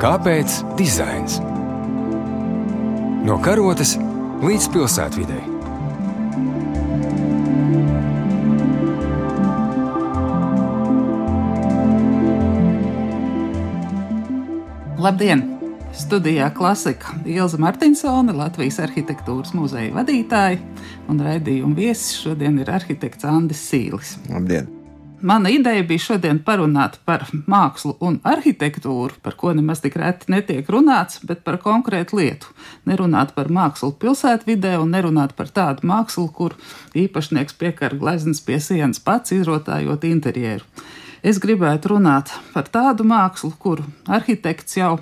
Kāpēc dizains? No karotes līdz pilsētvidai. Labdien! Studijā klasika Ilza Martinsone, Latvijas arhitektūras muzeja vadītāja un raidījuma viesis šodien ir arhitekts Andris Sīlis. Labdien! Mana ideja bija šodien parunāt par mākslu un arhitektūru, par ko nemaz tik reti netiek runāts, bet par konkrētu lietu. Nerunāt par mākslu pilsētvidē un nerunāt par tādu mākslu, kur īpašnieks piekar gleznas pie sienas pats, izrotājot interjeru. Es gribētu runāt par tādu mākslu, kuru arhitekts jau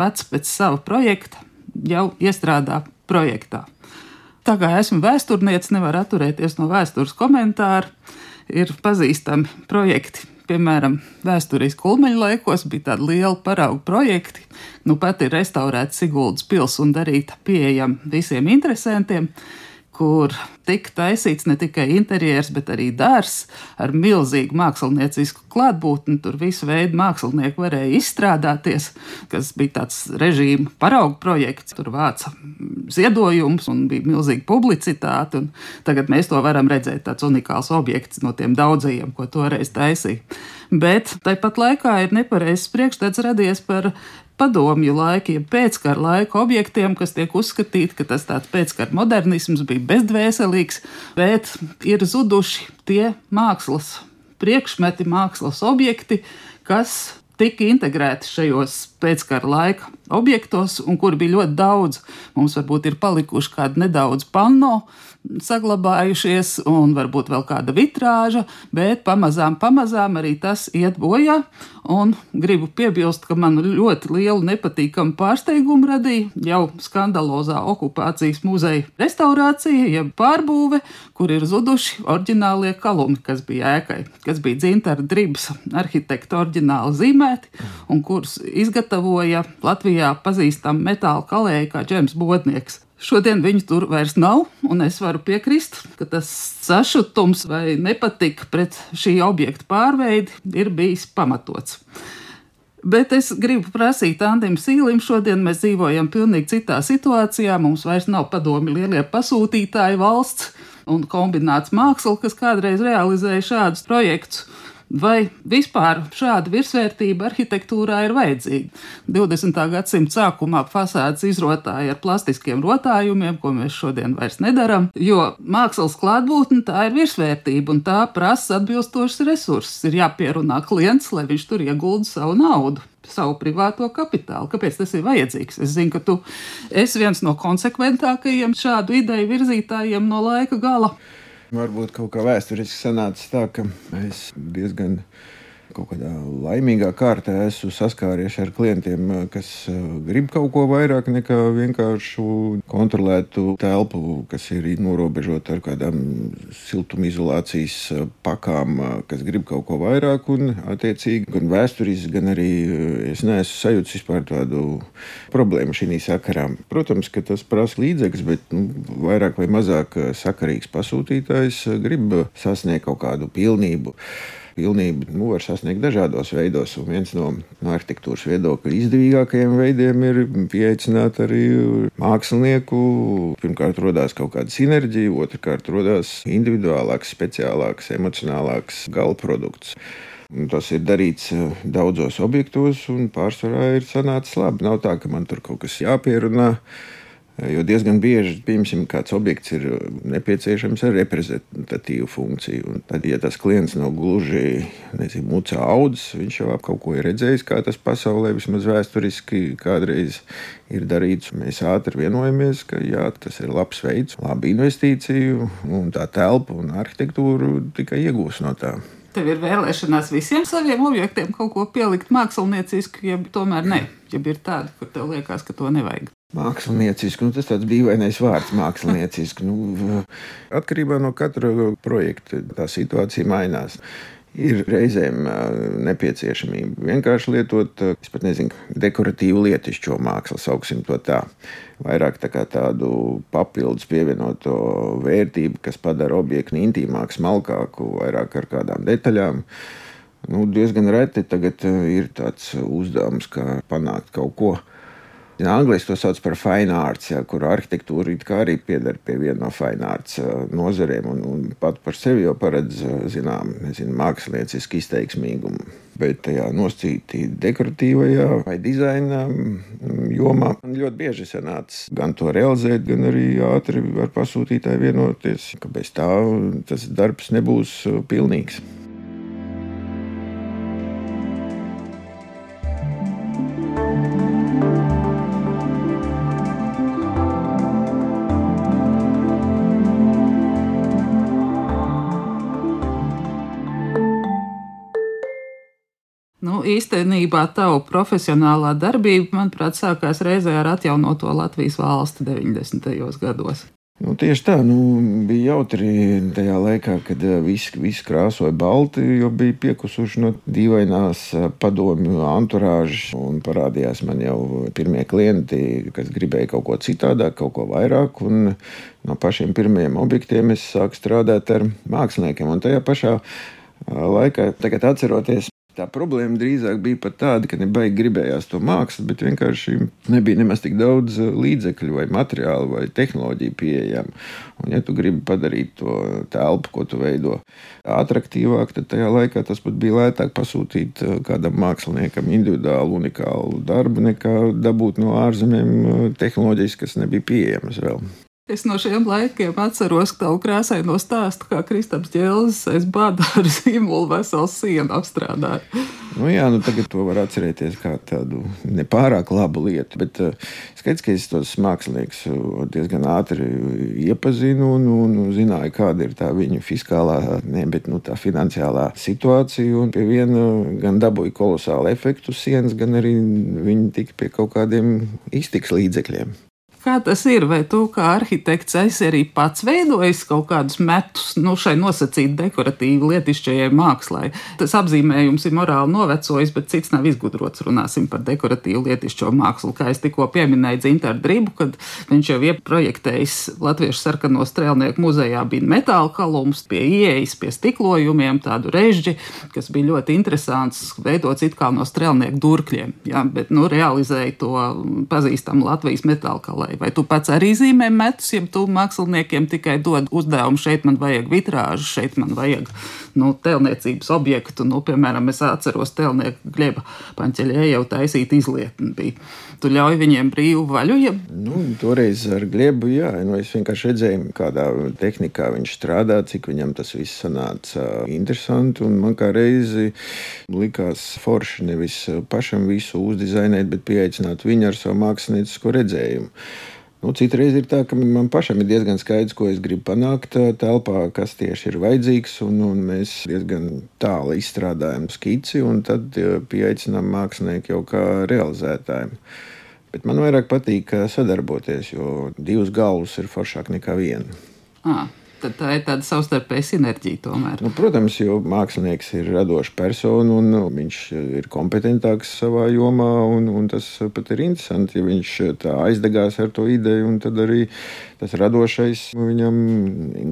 pats pēc sava projekta jau iestrādā projektā. Tā kā esmu vēsturnieks, nevar atturēties no vēstures komentāru ir pazīstami projekti. Piemēram, vēsturiski kulmeņa laikos bija tādi lieli paraugu projekti. Nu, pat ir restaurēta Siguldas pilsēta un darīta pieejama visiem interesantiem kur tika taisīts ne tikai interjers, bet arī dārzs ar milzīgu māksliniecisku klātbūtni. Tur visu veidu mākslinieki varēja izstrādāties, kas bija tāds režīma paraugu projekts. Tur vāca ziedojumus un bija milzīga publicitāte. Tagad mēs to varam redzēt, tāds unikāls objekts no tiem daudzajiem, ko toreiz taisīja. Bet tāpat laikā ir nepareizs priekšstats radies par padomju laikiem, pēckara laika objektiem, kas tiek uzskatīti, ka tas tāds pēckara modernisms bija bezdvēselīgs, bet ir zuduši tie mākslas priekšmeti, mākslas objekti, kas tika integrēti šajos pēckara laika objektos, un kur bija ļoti daudz. Mums varbūt ir palikuši kādi nedaudz panno, saglabājušies, un varbūt vēl kāda vitrāža, bet pamazām, pamazām arī tas iet bojā. Un gribu piebilst, ka man ļoti lielu nepatīkamu pārsteigumu radīja jau skandalozā okupācijas muzeja restaurācija, jeb pārbūve, kur ir zuduši oriģinālie kalumi, kas bija ēkai, kas bija dzintara dribs arhitekta oriģināli zīmēti, un kurus izgatavoja Latvijā pazīstama metāla kalēja kā Džems Bodnieks. Šodien viņu tur vairs nav, un es varu piekrist, ka tas sašutums vai nepatika pret šī objekta pārveidi ir bijis pamatots. Bet es gribu prasīt Andim Sīlim, šodien mēs dzīvojam pilnīgi citā situācijā. Mums vairs nav padomi lielie pasūtītāji valsts un kombinēts māksla, kas kādreiz realizēja šādus projektus. Vai vispār šāda virsvērtība arhitektūrā ir vajadzīga? 20. gadsimta sākumā fasādes izrotāja ar plastiskiem rotājumiem, ko mēs šodien vairs nedaram, jo mākslas klātbūtne tā ir virsvērtība un tā prasa atbilstošs resursus. Ir jāpierunā klients, lai viņš tur iegulda savu naudu savu privāto kapitālu. Kāpēc tas ir vajadzīgs? Es zinu, ka tu esi viens no konsekventākajiem šādu ideju virzītājiem no laika gala. Varbūt kaut kā vēsturiski sanāca tā, ka es diezgan kaut kādā laimīgā kārtā esmu saskāries ar klientiem, kas uh, grib kaut ko vairāk nekā vienkāršu kontrolētu telpu, kas ir norobežota ar kādām siltumizolācijas uh, pakām, kas grib kaut ko vairāk. Un, attiecīgi, gan vēsturiski, gan arī es neesmu sajūtis vispār tādu problēmu šī sakarā. Protams, ka tas prasa līdzekļus, bet nu, vairāk vai mazāk sakarīgs pasūtītājs grib sasniegt kaut kādu pilnību pilnību nu, var sasniegt dažādos veidos. Un viens no, no arhitektūras viedokļa izdevīgākajiem veidiem ir pieaicināt arī mākslinieku. Pirmkārt, radās kaut kāda sinerģija, otrkārt, radās individuālāks, speciālāks, emocionālāks gala produkts. Un tas ir darīts eh, daudzos objektos, un pārsvarā ir sanācis labi. Nav tā, ka man tur kaut kas jāpierunā. Jo diezgan bieži, piemēram, kāds objekts ir nepieciešams ar reprezentatīvu funkciju. Un tad, ja tas klients nav gluži nezinu, mucā audzis, viņš jau kaut ko ir redzējis, kā tas pasaulē vismaz vēsturiski kādreiz ir darīts. Mēs ātri vienojamies, ka jā, tas ir labs veids, laba investīcija, un tā telpa un arhitektūra tikai iegūs no tā. Tev ir vēlēšanās visiem saviem objektiem kaut ko pielikt māksliniecisku, ja tomēr ne, ja ir tāda, kur tev liekas, ka to nevajag. Mākslinieciski, nu, tas tāds dīvainais vārds, mākslinieciski. Nu, atkarībā no katra projekta tā situācija mainās. Ir reizēm nepieciešamība vienkārši lietot, es pat nezinu, dekoratīvu lietišķo mākslu, sauksim to tā. Vairāk tā kā tādu papildus pievienoto vērtību, kas padara objektu intīmāku, smalkāku, vairāk ar kādām detaļām. Nu, diezgan reti tagad ir tāds uzdevums, kā panākt kaut ko Angliski to sauc par fine arts, ja, kur arhitektūra arī pieder pie viena no fine arts nozarēm un, un pat par sevi jau paredz, zinām, nezinu, māksliniecisku izteiksmīgumu. Bet tajā noscītī dekoratīvajā vai dizaina jomā man ļoti bieži sanāca gan to realizēt, gan arī ātri ar pasūtītāju vienoties, ka bez tā tas darbs nebūs pilnīgs. Īstenībā tava profesionālā darbība, manuprāt, sākās reizē ar atjaunoto Latvijas valsti 90. gados. Nu, tieši tā, nu, bija jautri tajā laikā, kad eh, viss vis krāsoja balti, jo bija piekusuši no dīvainās eh, padomju anturāžas. Parādījās man jau pirmie klienti, kas gribēja kaut ko citādāk, kaut ko vairāk. No pašiem pirmajiem objektiem es sāku strādāt ar māksliniekiem. Un tajā pašā eh, laikā, tagad atceroties, Tā problēma drīzāk bija pat tāda, ka nebaigi gribējās to mākslu, bet vienkārši nebija nemaz tik daudz eh, līdzekļu, vai materiālu, vai tehnoloģiju pieejamu. Un, ja tu gribi padarīt to telpu, ko tu veido, attraktīvāk, tad tajā laikā tas pat bija lētāk pasūtīt eh, kādam māksliniekam individuālu, unikālu darbu, nekā dabūt no ārzemēm eh, tehnoloģijas, kas nebija pieejamas vēl. Es no šiem laikiem atceros tavu krāsaino stāstu, kā Kristaps Ģēlis aiz bada ar zīmolu veselu sienu apstrādāja. Nu jā, nu tagad to var atcerēties kā tādu nepārāk labu lietu, bet uh, skaidrs, ka es tos mākslinieks uh, diezgan ātri iepazinu un, un zināju, kāda ir tā viņu fiskālā, ne, bet nu, tā finansiālā situācija. Un pie viena gan dabūja kolosālu efektu sienas, gan arī viņi tika pie kaut kādiem iztiks līdzekļiem. Kā tas ir? Vai tu kā arhitekts esi arī pats veidojis kaut kādus metus nu, šai nosacīti dekoratīvi lietišķajai mākslai? Tas apzīmējums ir morāli novecojis, bet cits nav izgudrots. Runāsim par dekoratīvu lietišķo mākslu. Kā es tikko pieminēju Dzintaru Dribu, kad viņš jau ieprojektējis Latviešu sarkano strēlnieku muzejā bija metāla kalums pie ieejas, pie stiklojumiem, tādu režģi, kas bija ļoti interesants, veidots it kā no strēlnieku durkļiem, ja, bet nu, realizēja to pazīstamu Latvijas metāla kalē vai, vai tu pats arī zīmē metus, ja tu māksliniekiem tikai dod uzdevumu, šeit man vajag vitrāžu, šeit man vajag nu, telniecības objektu. Nu, piemēram, es atceros telnieku gleba paņķeļē jau taisīt izlietni. Bija. Tu ļauj viņiem brīvu vaļu? Ja... Nu, toreiz ar gliebu, jā, nu, es vienkārši redzēju, kādā tehnikā viņš strādā, cik viņam tas viss sanāca interesanti. Man kā reizi likās forši nevis pašam visu uzdizainēt, bet pieaicināt viņu ar savu māksliniecisko redzējumu. Nu, Citreiz ir tā, ka man pašam ir diezgan skaidrs, ko es gribu panākt telpā, kas tieši ir vajadzīgs. Un, un mēs diezgan tālu izstrādājam skici, un tad pieaicinām mākslinieku jau kā realizētājiem. Bet man vairāk patīk sadarboties, jo divas galvas ir foršāk nekā viena. À tad tā ir tāda savstarpēja sinerģija. Tomēr. Nu, protams, jo mākslinieks ir radošs persona un nu, viņš ir kompetentāks savā jomā. Un, un tas pat ir interesanti, ja viņš tā aizdegās ar to ideju. Tad arī tas radošais viņam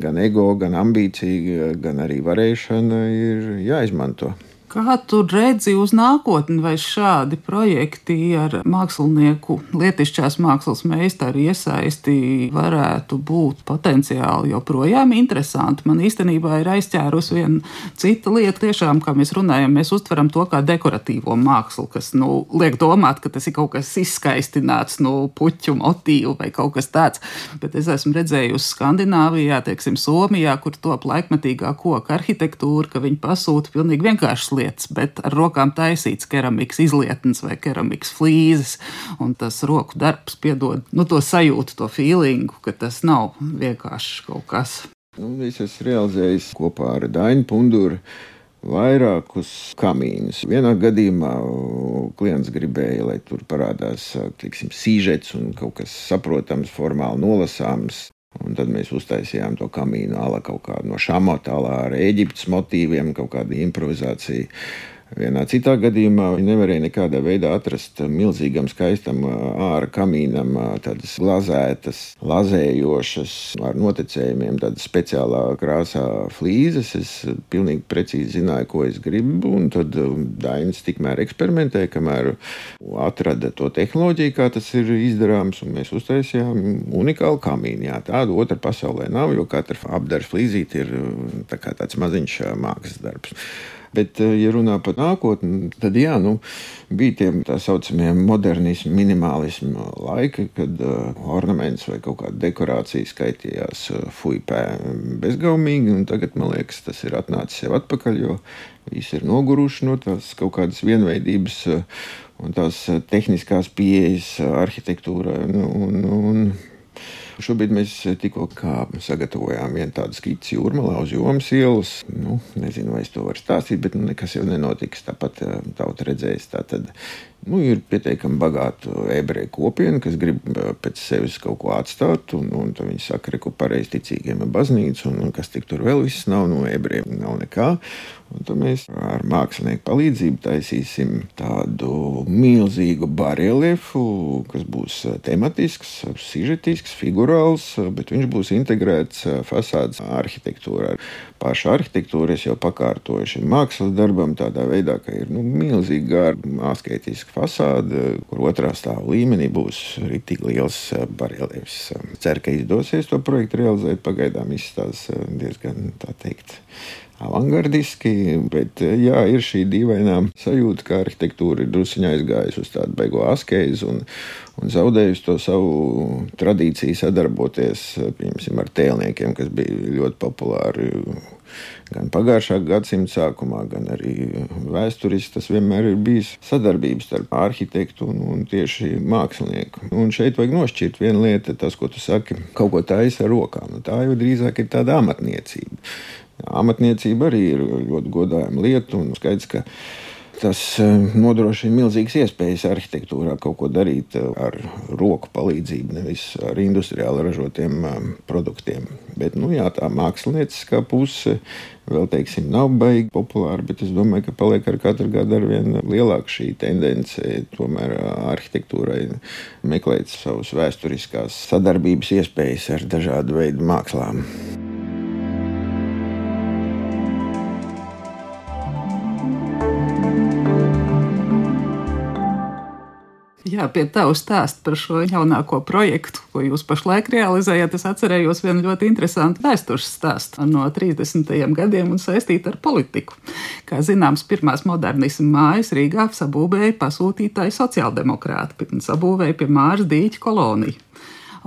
gan ego, gan ambīcija, gan arī varēšana ir jāizmanto. Kā tu redzi uz nākotni, vai šādi projekti ar mākslinieku, lietišķās mākslas meistaru iesaisti varētu būt potenciāli joprojām interesanti? Man īstenībā ir aizķērus viena cita lieta, tiešām, kā mēs runājam, mēs uztveram to kā dekoratīvo mākslu, kas nu, liek domāt, ka tas ir kaut kas izskaistināts, nu, puķu motīvu vai kaut kas tāds. Bet es esmu redzējusi Skandināvijā, teiksim, Somijā, kur top laikmetīgā koka arhitektūra, ka viņi pasūta pilnīgi vienkāršas lietas, bet ar rokām taisīts keramikas izlietnes vai keramikas flīzes. Un tas roku darbs piedod nu, to sajūtu, to feelingu, ka tas nav vienkārši kaut kas. Nu, es esmu realizējis kopā ar Dainu Punduru vairākus kamīnus. Vienā gadījumā klients gribēja, lai tur parādās tiksim, sīžets un kaut kas saprotams, formāli nolasāms. Un tad mēs uztaisījām to kamīnu ala kaut kādu no šāmota, ar Eģiptes motīviem, kaut kādu improvizāciju. Vienā citā gadījumā viņi nevarēja nekādā veidā atrast milzīgam, skaistam ārā kamīnam tādas glazētas, lazējošas, ar noticējumiem, tādas speciālā krāsā flīzes. Es pilnīgi precīzi zināju, ko es gribu, un tad Dainis tikmēr eksperimentēja, kamēr atrada to tehnoloģiju, kā tas ir izdarāms, un mēs uztaisījām unikālu kamīnu. Jā, tādu otru pasaulē nav, jo katra apdara flīzīte ir tā tāds maziņš mākslas darbs. Bet, eh, ja runā par nākotni, tad jā, nu, bija tie tā saucamie modernismu, minimālismu laiki, kad uh, ornaments vai kaut kāda dekorācija skaitījās uh, fuipē bezgaumīgi. Tagad, man liekas, tas ir atnācis jau atpakaļ, jo visi ir noguruši no tās kaut kādas vienveidības. Uh, un tās tehniskās pieejas arhitektūrai. Nu, un, un, Šobrīd mēs tikko sagatavojām vienu tādu skici jūrmalā uz jomas ielas. Nu, nezinu, vai es to varu stāstīt, bet nu, nekas jau nenotiks. Tāpat eh, tauta redzēs. Tā tad Nu, ir pietiekami bagāta ebreju kopiena, kas grib uh, pēc sevis kaut ko atstāt. Un, un viņi saka, ka pareizticīgiem ir baznīca, un, un kas tik tur vēl viss nav, no ebrejiem nav nekā. Un tad mēs ar mākslinieku palīdzību taisīsim tādu milzīgu bareliefu, kas būs tematisks, sižetisks, figurāls, uh, bet viņš būs integrēts fasādes arhitektūrā. Pašu arhitektūru es jau pakārtoju šim mākslas darbam tādā veidā, ka ir nu, milzīgi gara, asketiska fasāde, kur otrā stāva līmenī būs tik liels barelievis. Ceru, ka izdosies to projektu realizēt. Pagaidām izstāsta diezgan tā teikt avangardiski, bet eh, jā, ir šī dīvainā sajūta, ka arhitektūra ir druskuļi aizgājusi uz tādu beigo askeizi un, un zaudējusi to savu tradīciju sadarboties piemēram, ar tēlniekiem, kas bija ļoti populāri. Gan pagājušā gadsimta sākumā, gan arī vēsturiski tas vienmēr ir bijis sadarbības starp arhitektu un, un tieši mākslinieku. Un šeit vajag nošķirt vienu lietu, tas, ko tu saki, kaut ko taisa ar rokām. Nu, tā jau drīzāk ir tāda amatniecība. Amatniecība arī ir ļoti godājama lieta, un skaidrs, ka tas e, nodrošina milzīgas iespējas arhitektūrā kaut ko darīt e, ar roku palīdzību, nevis ar industriāli ražotiem e, produktiem. Bet nu, jā, tā mākslinieckā puse vēl teiksim, nav baigi populāra, bet es domāju, ka paliek ar katru gadu ar vien lielāka šī tendence tomēr arhitektūrai meklēt savus vēsturiskās sadarbības iespējas ar dažādu veidu mākslām. Jā, pie tavu stāstu par šo jaunāko projektu, ko jūs pašlaik realizējat, es atcerējos vienu ļoti interesantu vēstures stāstu no 30. gadiem un saistītu ar politiku. Kā zināms, pirmās modernisma mājas Rīgā sabūvēja pasūtītāji sociāldemokrāti, sabūvēja pie Māras dīķa koloniju.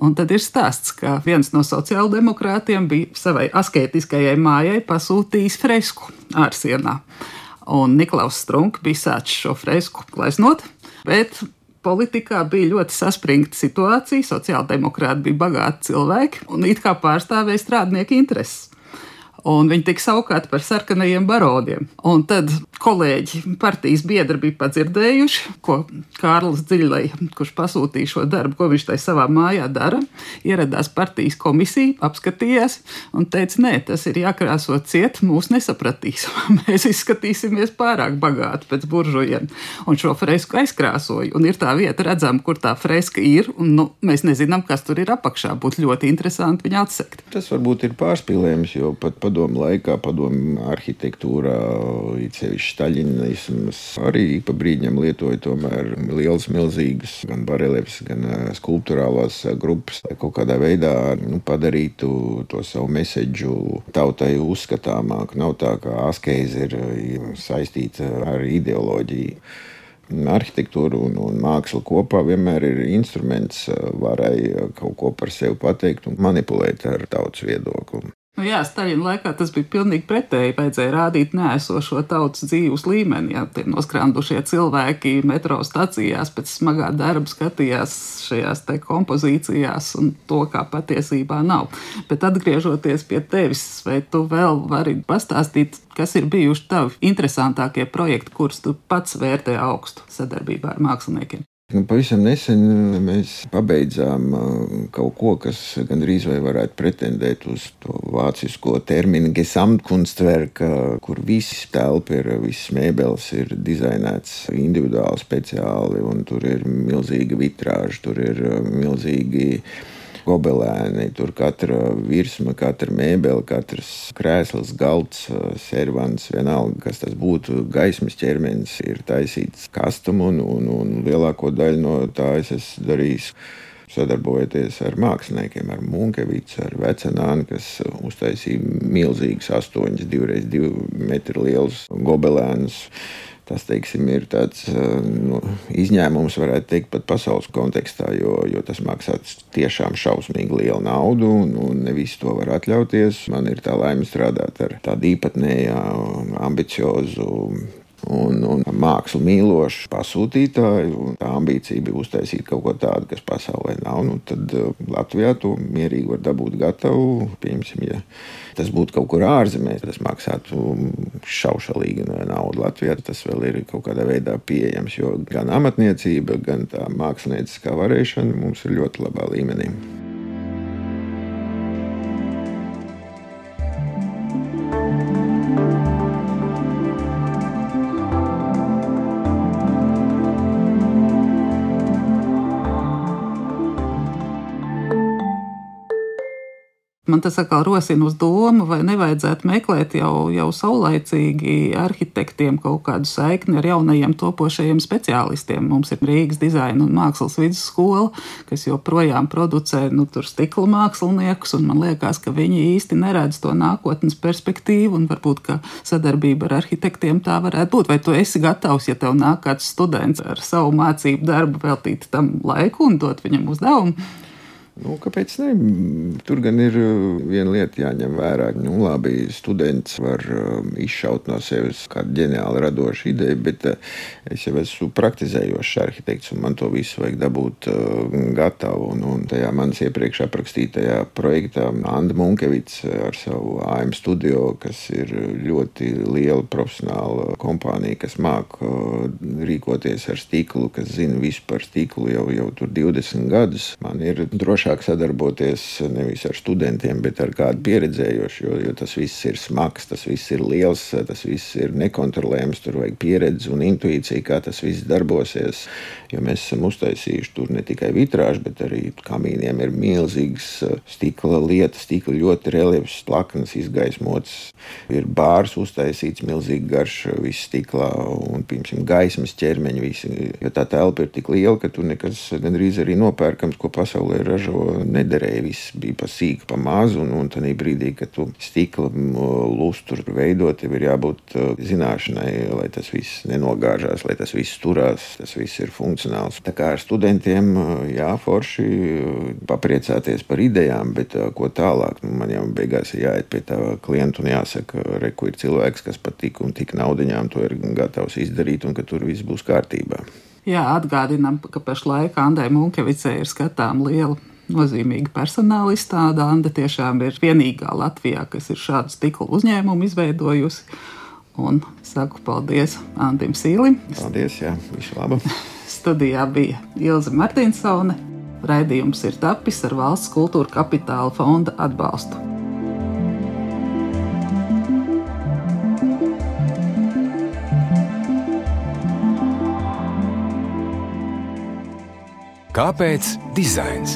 Un tad ir stāsts, ka viens no sociāldemokrātiem bija savai asketiskajai mājai pasūtījis fresku ārsienā. Un Niklaus Strunke bija sācis šo fresku gleznot, bet politikā bija ļoti saspringta situācija. Sociāldemokrāti bija bagāti cilvēki un it kā pārstāvēja strādnieku intereses un viņi tika saukti par sarkanajiem baroniem. Un tad kolēģi, partijas biedri bija padzirdējuši, ko Kārlis Dziļlai, kurš pasūtīja šo darbu, ko viņš tai savā mājā dara, ieradās partijas komisija, apskatījās un teica, nē, tas ir jākrāso ciet, mūs nesapratīs. Mēs izskatīsimies pārāk bagāti pēc buržujiem. Un šo fresku aizkrāsoja, un ir tā vieta redzama, kur tā freska ir, un nu, mēs nezinām, kas tur ir apakšā. Būtu ļoti interesanti viņu atsekt. Tas varbūt ir pārspīlējums, jo pat padomu laikā, padomu arhitektūrā, it sevišķi Staļinisms arī pa brīdņam lietoja tomēr liels, milzīgas gan barelieves, gan skulptūrālās grupas, lai kaut kādā veidā nu, padarītu to savu meseģu tautai uzskatāmāku. Nav tā, ka askeize ir saistīta ar ideoloģiju arhitektūra un, un māksla kopā vienmēr ir instruments, varai kaut ko par sevi pateikt un manipulēt ar tautas viedokli. Nu, jā, Staļina laikā tas bija pilnīgi pretēji. Vajadzēja rādīt nēsošo tautas dzīves līmeni. Jā, tie noskrandušie cilvēki metro stacijās pēc smagā darba skatījās šajās kompozīcijās un to, kā patiesībā nav. Bet atgriežoties pie tevis, vai tu vēl vari pastāstīt, kas ir bijuši tavi interesantākie projekti, kurus tu pats vērtē augstu sadarbībā ar māksliniekiem? Pavisam nesen mēs pabeidzām kaut ko, kas gandrīz vai varētu pretendēt uz to vācisko terminu Gesamtkunstwerka, kur viss telpa ir, viss mēbeles ir dizainēts individuāli, speciāli, un tur ir milzīga vitrāža, tur ir milzīgi gobelēni. Tur katra virsma, katra mēbele, katrs krēsls, galds, servants, vienalga, kas tas būtu, gaismas ķermenis ir taisīts kastam, un, un, un lielāko daļu no tā es esmu darījis sadarbojoties ar māksliniekiem, ar Munkevicu, ar Vecenānu, kas uztaisīja milzīgus, astoņus, divreiz divu metru lielus gobelēnus. Tas teiksim, ir tāds nu, izņēmums, varētu teikt, pat pasaules kontekstā, jo, jo tas maksā tiešām šausmīgi lielu naudu, un ne visi to var atļauties. Man ir tā laime strādāt ar tādu īpatnēju, ambiciozu un, un mākslu mīlošu pasūtītāju. Tā ambīcija bija uztaisīt kaut ko tādu, kas pasaulē nav. Nu, tad Latvijā to mierīgi var dabūt gatavu. Piemēram, ja tas būtu kaut kur ārzemēs, tas maksātu šaušalīgi naudu. Latvijā tas vēl ir kaut kādā veidā pieejams, jo gan amatniecība, gan tā mākslinieckā varēšana mums ir ļoti labā līmenī. Tas atkal rosina uz domu, vai nevajadzētu meklēt jau, jau saulaicīgi arhitektiem kaut kādu saikni ar jaunajiem topošajiem speciālistiem. Mums ir Rīgas dizaina un mākslas vidusskola, kas joprojām producē nu, stikla māksliniekus, un man liekas, ka viņi īsti neredz to nākotnes perspektīvu, un varbūt sadarbība ar arhitektiem tā varētu būt. Vai tu esi gatavs, ja tev nāk kāds students ar savu mācību darbu, veltīt tam laiku un dot viņam uzdevumu? Nu, kāpēc ne? Tur gan ir uh, viena lieta jāņem vērā. Nu, labi, students var um, izšaut no sevis kādu ģeniālu radošu ideju, bet uh, es jau esmu praktizējošs arhitekts, un man to visu vajag dabūt uh, gatavu. Un, un tajā manas iepriekš aprakstītajā projektā Anna Munkevics ar savu AM studio, kas ir ļoti liela profesionāla kompānija, kas māk rīkoties ar stiklu, kas zina visu par stiklu jau, jau 20 gadus. Man ir droši drošāk sadarboties nevis ar studentiem, bet ar kādu pieredzējošu, jo, jo tas viss ir smags, tas viss ir liels, tas viss ir nekontrolējams. Tur vajag pieredzi un intuīciju, kā tas viss darbosies. Jo mēs esam uztaisījuši tur ne tikai vitrāžu, bet arī kamīniem ir milzīgas stikla lietas, stikla ļoti reliefs, plaknes, izgaismots. Ir bārs uztaisīts, milzīgi garš, viss stiklā un, piemēram, gaismas ķermeņi. Visi, jo tā telpa ir tik liela, ka tur nekas gandrīz arī nopērkams, ko pasaulē ražo šo nederēja. Viss bija pa sīku, pa mazu, un, un tajā brīdī, kad tu stikla lusturu veidot, tev ir jābūt uh, zināšanai, lai tas viss nenogāžās, lai tas viss turās, tas viss ir funkcionāls. Tā kā ar studentiem, uh, jā, forši uh, papriecāties par idejām, bet ko tālāk, nu, man jau beigās ir jāiet pie tā klienta un jāsaka, reku ir cilvēks, kas pat tik un tik naudiņām to ir gatavs izdarīt, un ka tur viss būs kārtībā. Jā, atgādinām, ka pašlaik Andai Munkevicē ir skatām liela nozīmīga personāla izstāde. Anda tiešām ir vienīgā Latvijā, kas ir šādu stikla uzņēmumu izveidojusi. Un saku paldies Antim Sīlim. Paldies, jā, visu labu. Studijā bija Ilze Martinsone. Raidījums ir tapis ar Valsts kultūra kapitāla fonda atbalstu. Kāpēc dizains?